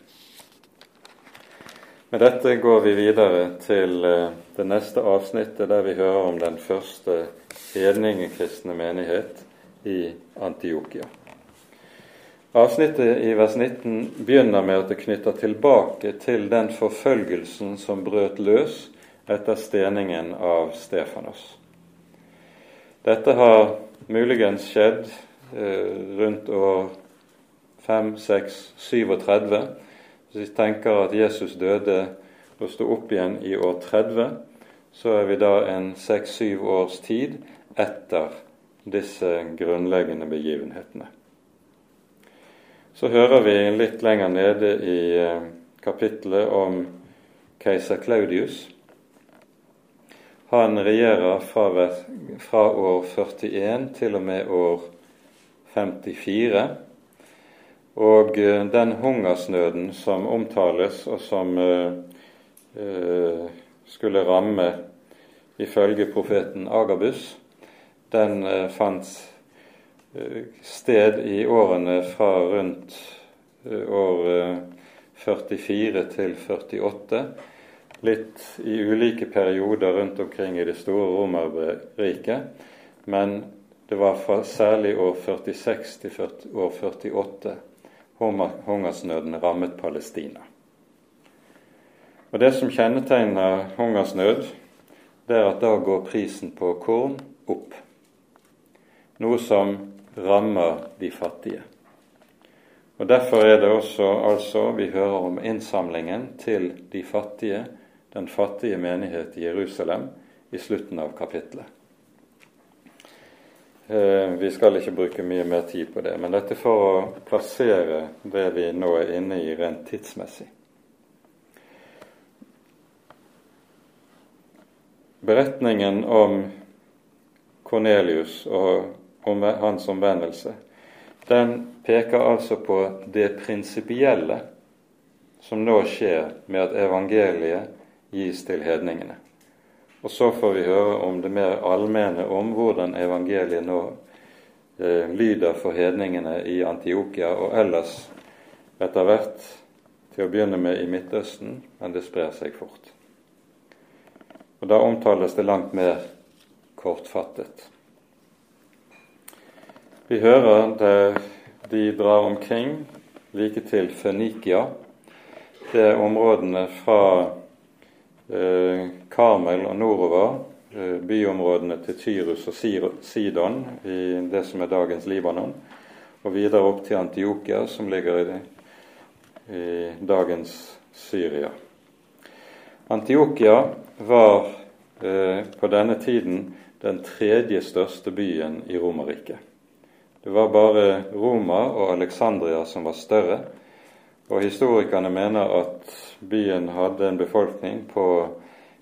Med dette går vi videre til eh, det neste avsnittet, der vi hører om den første hedningekristne menighet i Antiokia. Avsnittet i vers 19 begynner med at det knytter tilbake til den forfølgelsen som brøt løs etter steningen av Stefanos. Dette har muligens skjedd eh, rundt år 5, 6, 37. Hvis vi tenker at Jesus døde og sto opp igjen i år 30, så er vi da en seks-syv års tid etter disse grunnleggende begivenhetene. Så hører vi litt lenger nede i eh, kapittelet om keiser Claudius. Han regjerer fra, fra år 41 til og med år 54. Og eh, den hungersnøden som omtales, og som uh, uh, skulle ramme ifølge profeten Agabus, den fant sted i årene fra rundt år 44 til 48 litt i ulike perioder rundt omkring i det store Romerriket, men det var fra særlig år 46 til år 48 hungersnøden rammet Palestina. Og Det som kjennetegner hungersnød, det er at da går prisen på korn opp. Noe som rammer de fattige. Og Derfor er det også altså vi hører om innsamlingen til de fattige den fattige menighet i Jerusalem i slutten av kapittelet. Eh, vi skal ikke bruke mye mer tid på det, men dette for å plassere det vi nå er inne i rent tidsmessig. Beretningen om Kornelius og om hans omvendelse den peker altså på det prinsipielle som nå skjer med at evangeliet gis til hedningene. Og så får vi høre om det mer allmenne om hvordan evangeliet nå eh, lyder for hedningene i Antiokia og ellers etter hvert til å begynne med i Midtøsten, men det sprer seg fort. Og Da omtales det langt mer kortfattet. Vi hører der de drar omkring like til Fønikia. Det er områdene fra Eh, Karmel og nordover, eh, byområdene til Tyrus og Sidon i det som er dagens Libanon, og videre opp til Antiokia, som ligger i, i dagens Syria. Antiokia var eh, på denne tiden den tredje største byen i Romerriket. Det var bare Roma og Alexandria som var større, og historikerne mener at byen hadde en befolkning på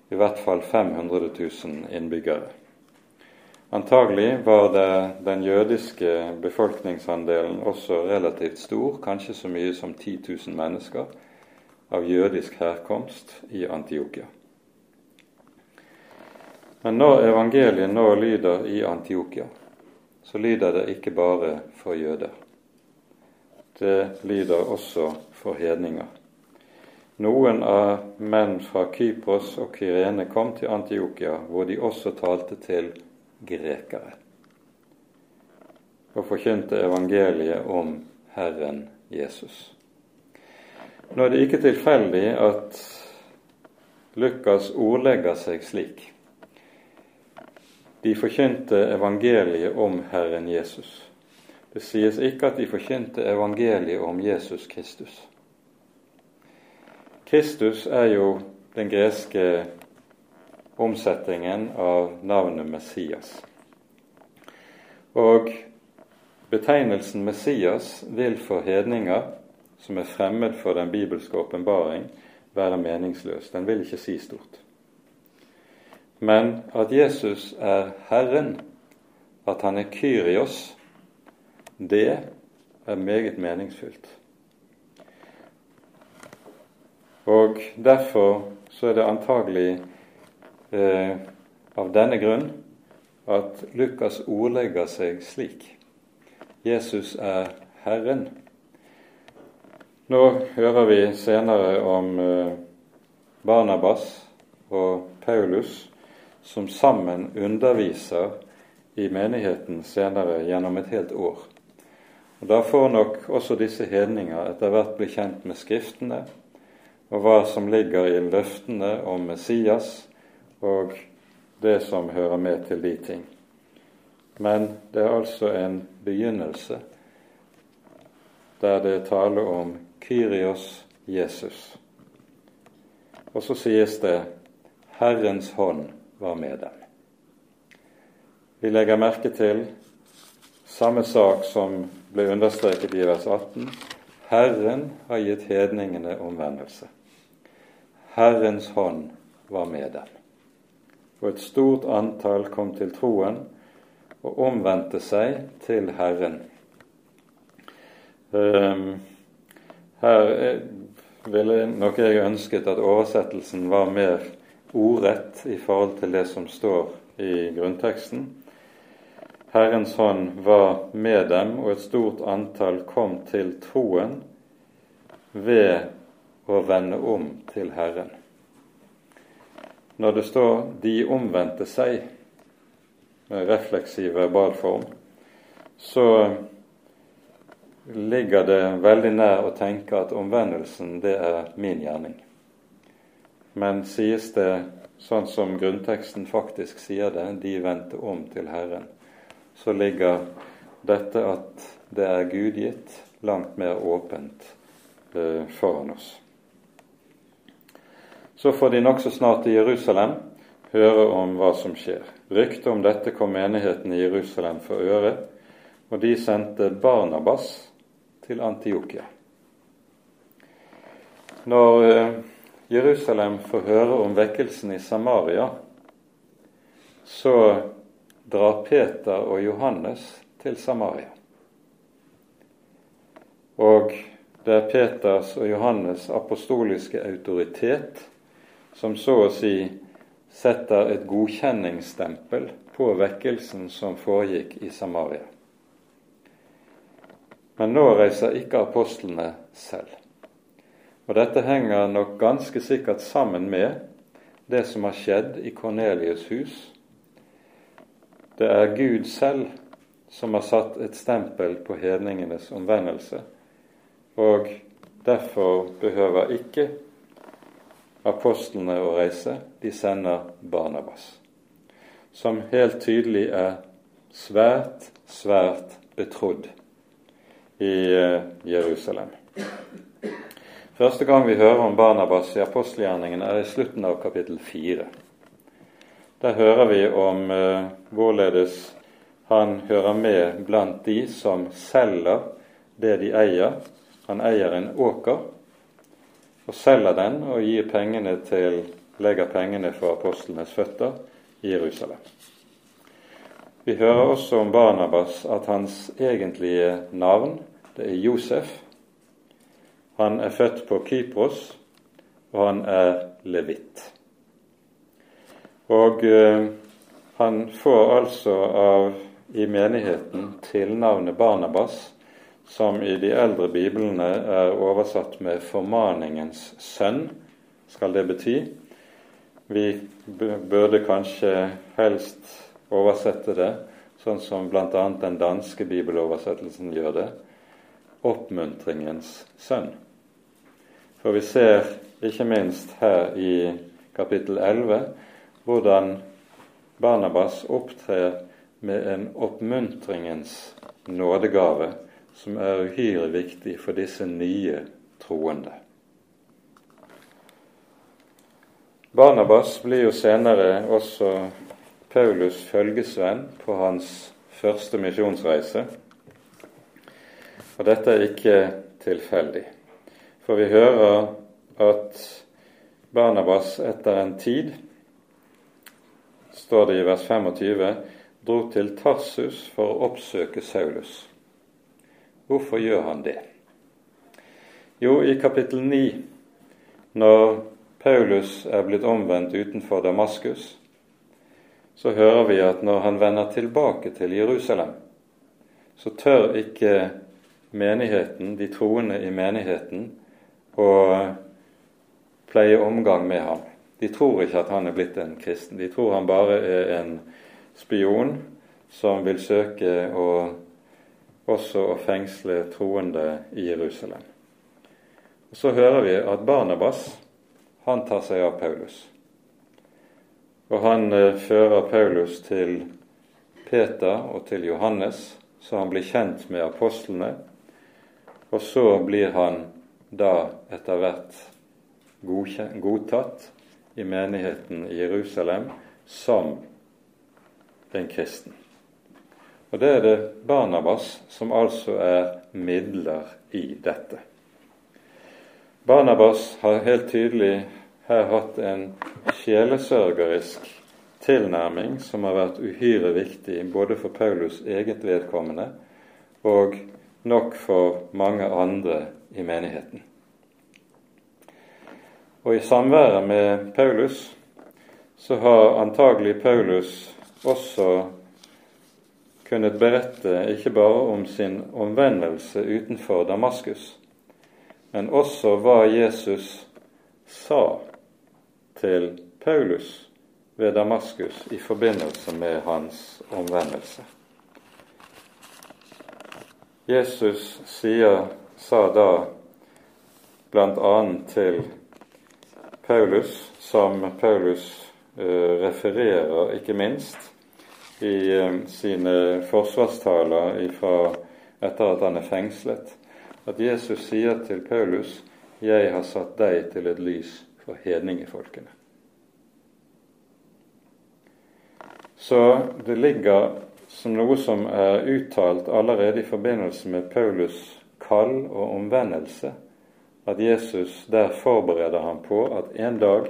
i hvert fall 500 000 innbyggere. Antagelig var det den jødiske befolkningsandelen også relativt stor, kanskje så mye som 10 000 mennesker av jødisk herkomst i Antiokia. Men når evangeliet nå lyder i Antiokia, så lyder det ikke bare for jøder. Det lyder også for hedninger. Noen av menn fra Kypros og Kyrene kom til Antiokia, hvor de også talte til grekere og forkynte evangeliet om Herren Jesus. Nå er det ikke tilfeldig at Lukas ordlegger seg slik. De forkynte evangeliet om Herren Jesus. Det sies ikke at de forkynte evangeliet om Jesus Kristus. Kristus er jo den greske omsetningen av navnet Messias. Og betegnelsen Messias vil for hedninger som er fremmed for den bibelske åpenbaring, være meningsløs. Den vil ikke si stort. Men at Jesus er Herren, at han er Kyrios, det er meget meningsfylt. Og Derfor så er det antagelig eh, av denne grunn at Lukas ordlegger seg slik. Jesus er Herren. Nå hører vi senere om eh, Barnabas og Paulus som sammen underviser i menigheten senere gjennom et helt år. Og Da får nok også disse hedninger etter hvert bli kjent med Skriftene og hva som ligger i løftene om Messias og det som hører med til de ting. Men det er altså en begynnelse der det er tale om Kyrios Jesus. Og så sies det Herrens hånd var med dem. Vi legger merke til samme sak som ble understreket i vers 18. Herren har gitt hedningene omvendelse. Herrens hånd var med dem. og et stort antall kom til troen og omvendte seg til Herren. Ehm, her ville nok jeg ønsket at oversettelsen var mer ordrett i forhold til det som står i grunnteksten. Herrens hånd var med dem, og et stort antall kom til troen ved å vende om til Herren. Når det står 'de omvendte seg' med refleksiv verbalform, så ligger det veldig nær å tenke at omvendelsen, det er min gjerning. Men sies det sånn som grunnteksten faktisk sier det, de vendte om til Herren, så ligger dette at det er gudgitt, langt mer åpent eh, foran oss. Så får de nokså snart i Jerusalem høre om hva som skjer. Ryktet om dette kom menigheten i Jerusalem for øre, og de sendte Barnabas til Antiokia. Når eh, Jerusalem får høre om vekkelsen i Samaria, så drar Peter og Johannes til Samaria. Og det er Peters og Johannes' apostoliske autoritet som så å si setter et godkjenningsstempel på vekkelsen som foregikk i Samaria. Men nå reiser ikke apostlene selv. Og dette henger nok ganske sikkert sammen med det som har skjedd i Kornelius' hus det er Gud selv som har satt et stempel på hedningenes omvendelse, og derfor behøver ikke apostlene å reise, de sender Barnabas, som helt tydelig er svært, svært betrodd i eh, Jerusalem. Første gang vi hører om Barnabas i apostelgjerningen, er i slutten av kapittel fire. Der hører vi om uh, hvorledes han hører med blant de som selger det de eier. Han eier en åker og selger den og gir pengene til, legger pengene for apostlenes føtter i Jerusalem. Vi hører også om Barnabas at hans egentlige navn det er Josef. Han er født på Kypros, og han er levitt. Og eh, han får altså av i menigheten tilnavnet Barnabas, som i de eldre biblene er oversatt med 'formaningens sønn', skal det bety. Vi burde kanskje helst oversette det sånn som bl.a. den danske bibeloversettelsen gjør det oppmuntringens sønn. For vi ser ikke minst her i kapittel 11 hvordan Barnabas opptrer med en oppmuntringens nådegave som er uhyre viktig for disse nye troende. Barnabas blir jo senere også Paulus' følgesvenn på hans første misjonsreise. Og dette er ikke tilfeldig. For vi hører at Barnabas etter en tid står det i vers 25, dro til Tarsus for å oppsøke Saulus. Hvorfor gjør han det? Jo, i kapittel 9, når Paulus er blitt omvendt utenfor Damaskus, så hører vi at når han vender tilbake til Jerusalem, så tør ikke menigheten, de troende i menigheten, å pleie omgang med ham. De tror ikke at han er blitt en kristen. De tror han bare er en spion som vil søke å, også å fengsle troende i Jerusalem. Og Så hører vi at Barnabas han tar seg av Paulus. Og han eh, fører Paulus til Peter og til Johannes, så han blir kjent med apostlene. Og så blir han da etter hvert godtatt i menigheten i Jerusalem som en kristen. Og det er det Barnabas som altså er midler i dette. Barnabas har helt tydelig her hatt en sjelesørgerisk tilnærming som har vært uhyre viktig både for Paulus eget vedkommende og nok for mange andre i menigheten. Og i samværet med Paulus så har antagelig Paulus også kunnet berette ikke bare om sin omvendelse utenfor Damaskus, men også hva Jesus sa til Paulus ved Damaskus i forbindelse med hans omvendelse. Jesus sier, sa da bl.a. til Paulus, som Paulus uh, refererer ikke minst i uh, sine forsvarstaler etter at han er fengslet, at Jesus sier til Paulus 'Jeg har satt deg til et lys for hedningefolkene'. Så det ligger som noe som er uttalt allerede i forbindelse med Paulus' kall og omvendelse, at Jesus der forbereder ham på at en dag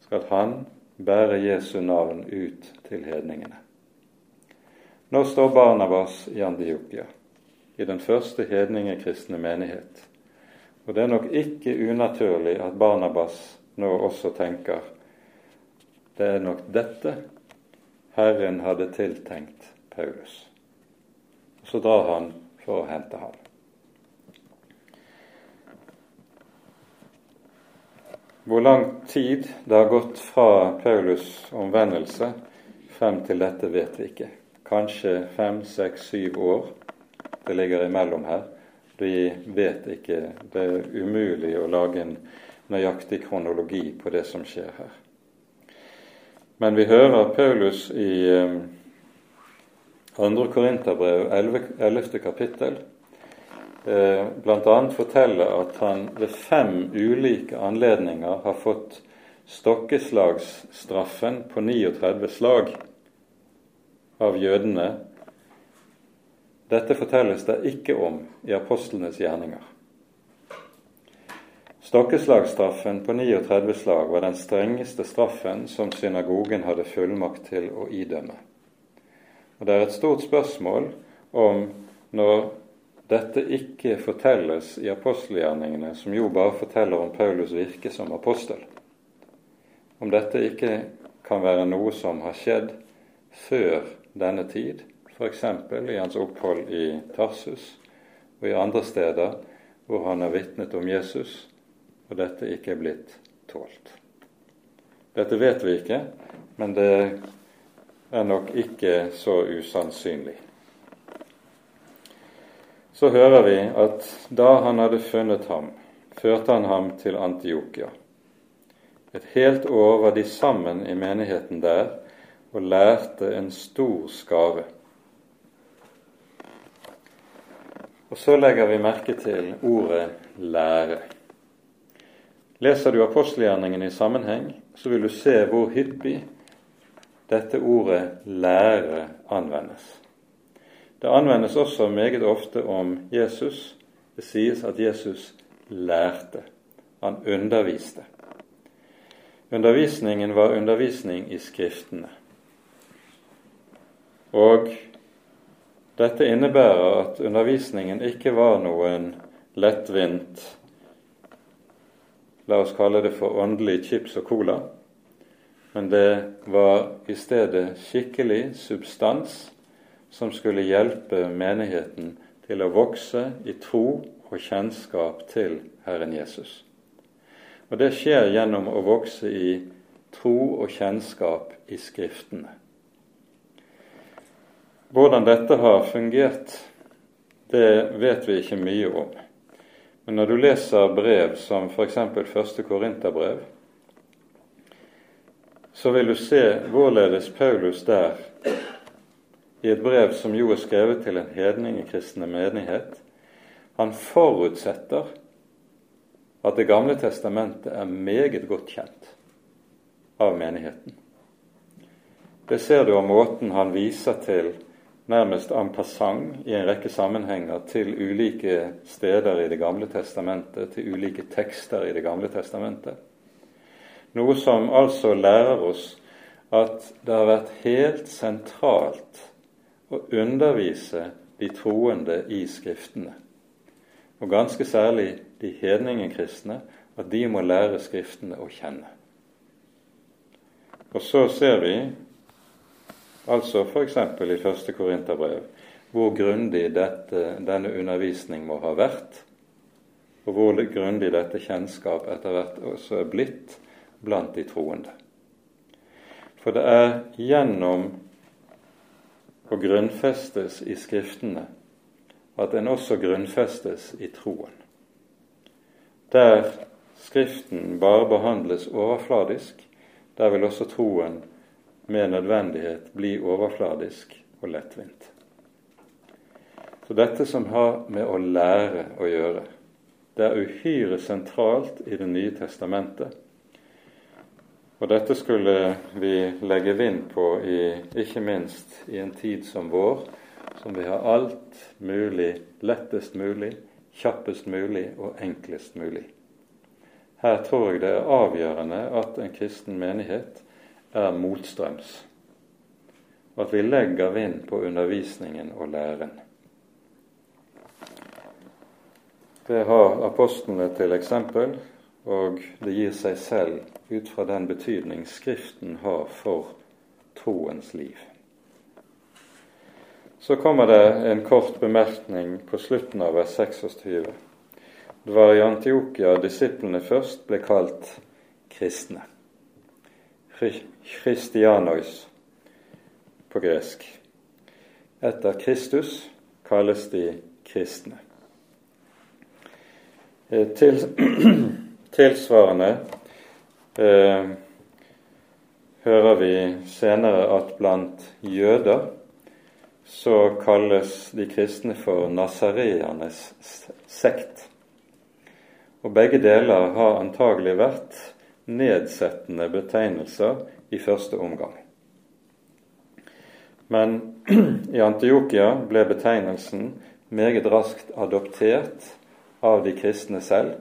skal han bære Jesu navn ut til hedningene. Nå står Barnabas i Antiokia, i den første hedningekristne menighet. Og det er nok ikke unaturlig at Barnabas nå også tenker det er nok dette Herren hadde tiltenkt Paulus. Så drar han for å hente ham. Hvor lang tid det har gått fra Paulus' omvendelse frem til dette, vet vi ikke. Kanskje fem, seks, syv år. Det ligger imellom her. Vi vet ikke. Det er umulig å lage en nøyaktig kronologi på det som skjer her. Men vi hører Paulus i eh, andre Korinterbrev 11. kapittel eh, bl.a. fortelle at han ved fem ulike anledninger har fått stokkeslagsstraffen på 39 slag av jødene. Dette fortelles det ikke om i apostlenes gjerninger. Stokkeslagsstraffen på 39 slag var den strengeste straffen som synagogen hadde fullmakt til å idømme. Og Det er et stort spørsmål om når dette ikke fortelles i apostelgjerningene, som jo bare forteller om Paulus' virke som apostel, om dette ikke kan være noe som har skjedd før denne tid, f.eks. i hans opphold i Tarsus og i andre steder hvor han har vitnet om Jesus og dette ikke er blitt tålt. Dette vet vi ikke, men det er nok ikke så usannsynlig. Så hører vi at da han hadde funnet ham, førte han ham til Antiokia. Et helt år var de sammen i menigheten der og lærte en stor skare. Og så legger vi merke til ordet 'lære'. Leser du apostelgjerningen i sammenheng, så vil du se hvor hyppig dette ordet 'lære' anvendes. Det anvendes også meget ofte om Jesus. Det sies at Jesus lærte. Han underviste. Undervisningen var undervisning i Skriftene. Og dette innebærer at undervisningen ikke var noen lettvint la oss kalle det for åndelig chips og cola, men det var i stedet skikkelig substans som skulle hjelpe menigheten til å vokse i tro og kjennskap til Herren Jesus. Og det skjer gjennom å vokse i tro og kjennskap i Skriftene. Hvordan dette har fungert, det vet vi ikke mye om. Men når du leser brev som f.eks. første Korinterbrev, så vil du se hvorledes Paulus der, i et brev som jo er skrevet til en hedningekristne menighet, han forutsetter at Det gamle testamentet er meget godt kjent av menigheten. Det ser du av måten han viser til nærmest en passant i en rekke sammenhenger til ulike steder i Det gamle testamentet, til ulike tekster i Det gamle testamentet. Noe som altså lærer oss at det har vært helt sentralt å undervise de troende i Skriftene, og ganske særlig de hedningekristne, at de må lære Skriftene å kjenne. Og så ser vi altså f.eks. i første Korinterbrev hvor grundig dette, denne undervisning må ha vært, og hvor grundig dette kjennskap etter hvert også er blitt blant de troende. For det er gjennom å grunnfestes i Skriftene at en også grunnfestes i troen. Der Skriften bare behandles overfladisk, der vil også troen med nødvendighet bli overfladisk og lettvint. Så dette som har med å lære å gjøre, det er uhyre sentralt i Det nye testamentet. Og dette skulle vi legge vind på, i, ikke minst i en tid som vår, som vi har alt mulig lettest mulig, kjappest mulig og enklest mulig. Her tror jeg det er avgjørende at en kristen menighet er motstrøms, og at vi legger vind på undervisningen og læren. Det har apostlene til eksempel, og det gir seg selv ut fra den betydning Skriften har for troens liv. Så kommer det en kort bemerkning på slutten av vers 26. Det var i Antiokia disiplene først ble kalt kristne. Christianois på gresk. Etter Kristus kalles de kristne. Eh, til, <clears throat> tilsvarende eh, hører vi senere at blant jøder så kalles de kristne for nasareernes sekt. Og begge deler har antagelig vært nedsettende betegnelser i første omgang. Men <clears throat> i Antiokia ble betegnelsen meget raskt adoptert av de kristne selv.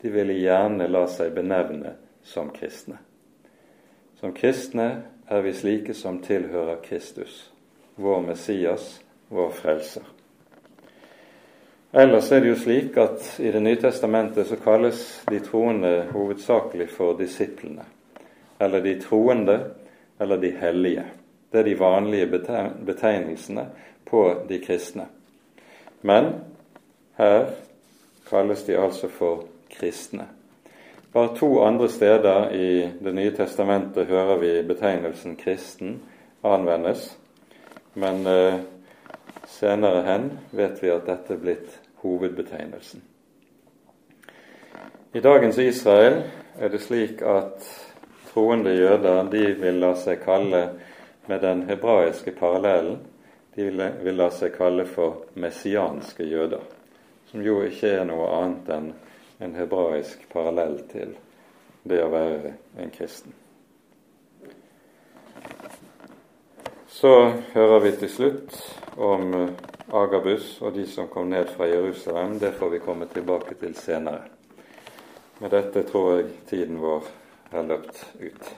De ville gjerne la seg benevne som kristne. Som kristne er vi slike som tilhører Kristus, vår Messias, vår Frelser. Ellers er det jo slik at i Det nye testamentet så kalles de troende hovedsakelig for disiplene. Eller de troende, eller de hellige. Det er de vanlige betegnelsene på de kristne. Men her kalles de altså for kristne. Bare to andre steder i Det nye testamentet hører vi betegnelsen kristen anvendes. Men eh, Senere hen vet vi at dette er blitt hovedbetegnelsen. I dagens Israel er det slik at troende jøder de vil la seg kalle med den hebraiske parallellen de vil la seg kalle for messianske jøder, som jo ikke er noe annet enn en hebraisk parallell til det å være en kristen. Så hører vi til slutt om eh, Agabus og de som kom ned fra Jerusalem. Det får vi komme tilbake til senere. Med dette tror jeg tiden vår er løpt ut.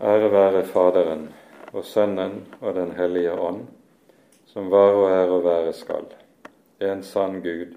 Ære være Faderen og Sønnen og Den hellige ånd, som var og er og være skal, en sann Gud,